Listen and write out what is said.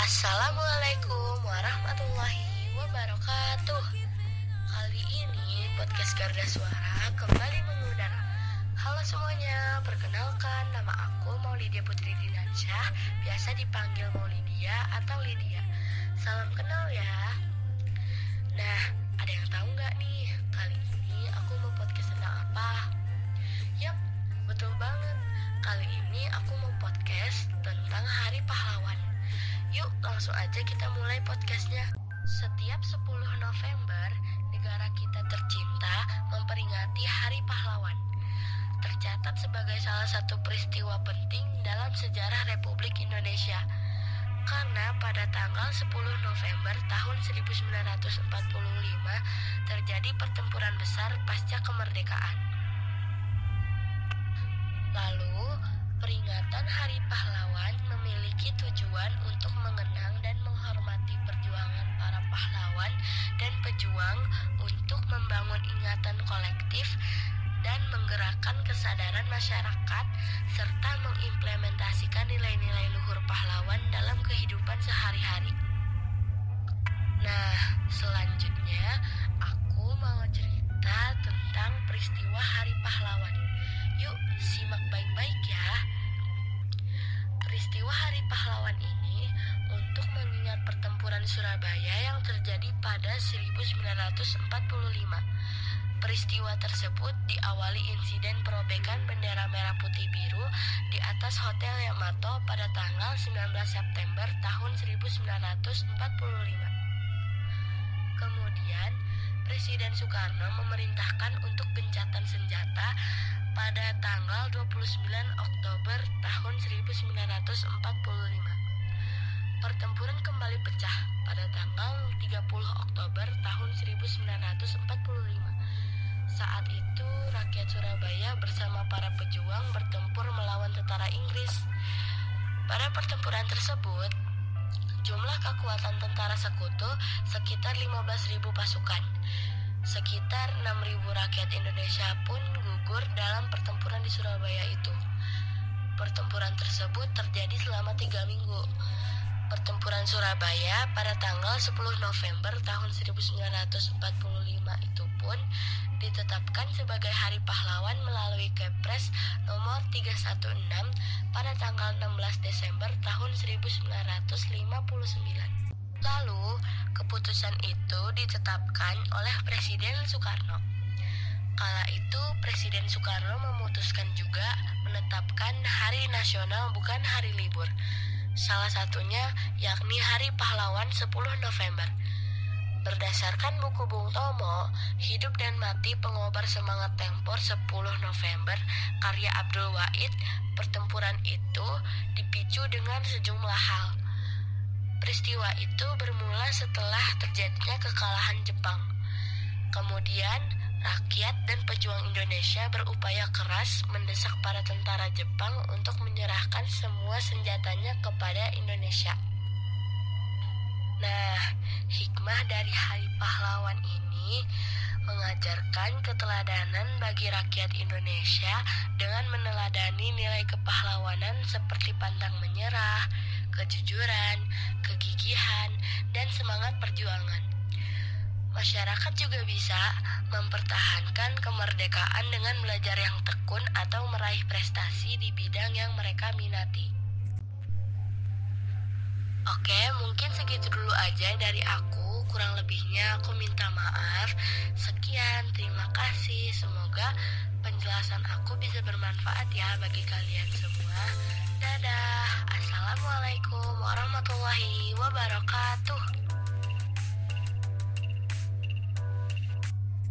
Assalamualaikum warahmatullahi wabarakatuh. Kali ini podcast Garda Suara kembali mengudara Halo semuanya, perkenalkan nama aku Maulidia Putri Dinansyah Biasa dipanggil Maulidia langsung aja kita mulai podcastnya. Setiap 10 November Negara kita tercinta memperingati Hari Pahlawan. Tercatat sebagai salah satu peristiwa penting dalam sejarah Republik Indonesia. Karena pada tanggal 10 November tahun 1945 terjadi pertempuran besar pasca kemerdekaan. Lalu, peringatan Hari Pahlawan memiliki tujuan untuk mengenang dan menghormati perjuangan para pahlawan dan pejuang untuk membangun ingatan kolektif dan menggerakkan kesadaran masyarakat serta mengimplementasikan Pahlawan ini untuk mengingat pertempuran Surabaya yang terjadi pada 1945. Peristiwa tersebut diawali insiden perobekan bendera merah putih biru di atas Hotel Yamato pada tanggal 19 September tahun 1945. Kemudian, Presiden Soekarno memerintahkan untuk gencatan senjata pada tanggal 29 Oktober tahun 1945. Pertempuran kembali pecah pada tanggal 30 Oktober tahun 1945. Saat itu, rakyat Surabaya bersama para pejuang bertempur melawan tentara Inggris. Pada pertempuran tersebut, jumlah kekuatan tentara sekutu sekitar 15.000 pasukan. Sekitar 6.000 rakyat Indonesia pun gugur dalam pertempuran di Surabaya itu. Pertempuran tersebut terjadi selama tiga minggu. Pertempuran Surabaya pada tanggal 10 November tahun 1945 itu pun ditetapkan sebagai Hari Pahlawan melalui Kepres nomor 316 pada tanggal 16 Desember tahun 1959. Lalu, keputusan itu ditetapkan oleh Presiden Soekarno. Kala itu, Presiden Soekarno memutuskan juga menetapkan hari nasional bukan hari libur. Salah satunya yakni Hari Pahlawan 10 November. Berdasarkan buku Bung Tomo, Hidup dan Mati Pengobar Semangat Tempur 10 November, karya Abdul Wahid, pertempuran itu dipicu dengan sejumlah hal. Peristiwa itu bermula setelah terjadinya kekalahan Jepang. Kemudian, rakyat dan pejuang Indonesia berupaya keras mendesak para tentara Jepang untuk menyerahkan semua senjatanya kepada Indonesia. Nah, hikmah dari Hari Pahlawan ini mengajarkan keteladanan bagi rakyat Indonesia dengan meneladani nilai kepahlawanan seperti pantang menyerah, kejujuran, kegigihan, dan semangat perjuangan. Masyarakat juga bisa mempertahankan kemerdekaan dengan belajar yang tekun atau meraih prestasi di bidang yang mereka minati. Oke, mungkin segitu dulu aja dari aku. Kurang lebihnya aku minta maaf. Sekian, terima kasih. Semoga penjelasan aku bisa bermanfaat ya bagi kalian semua. Dadah.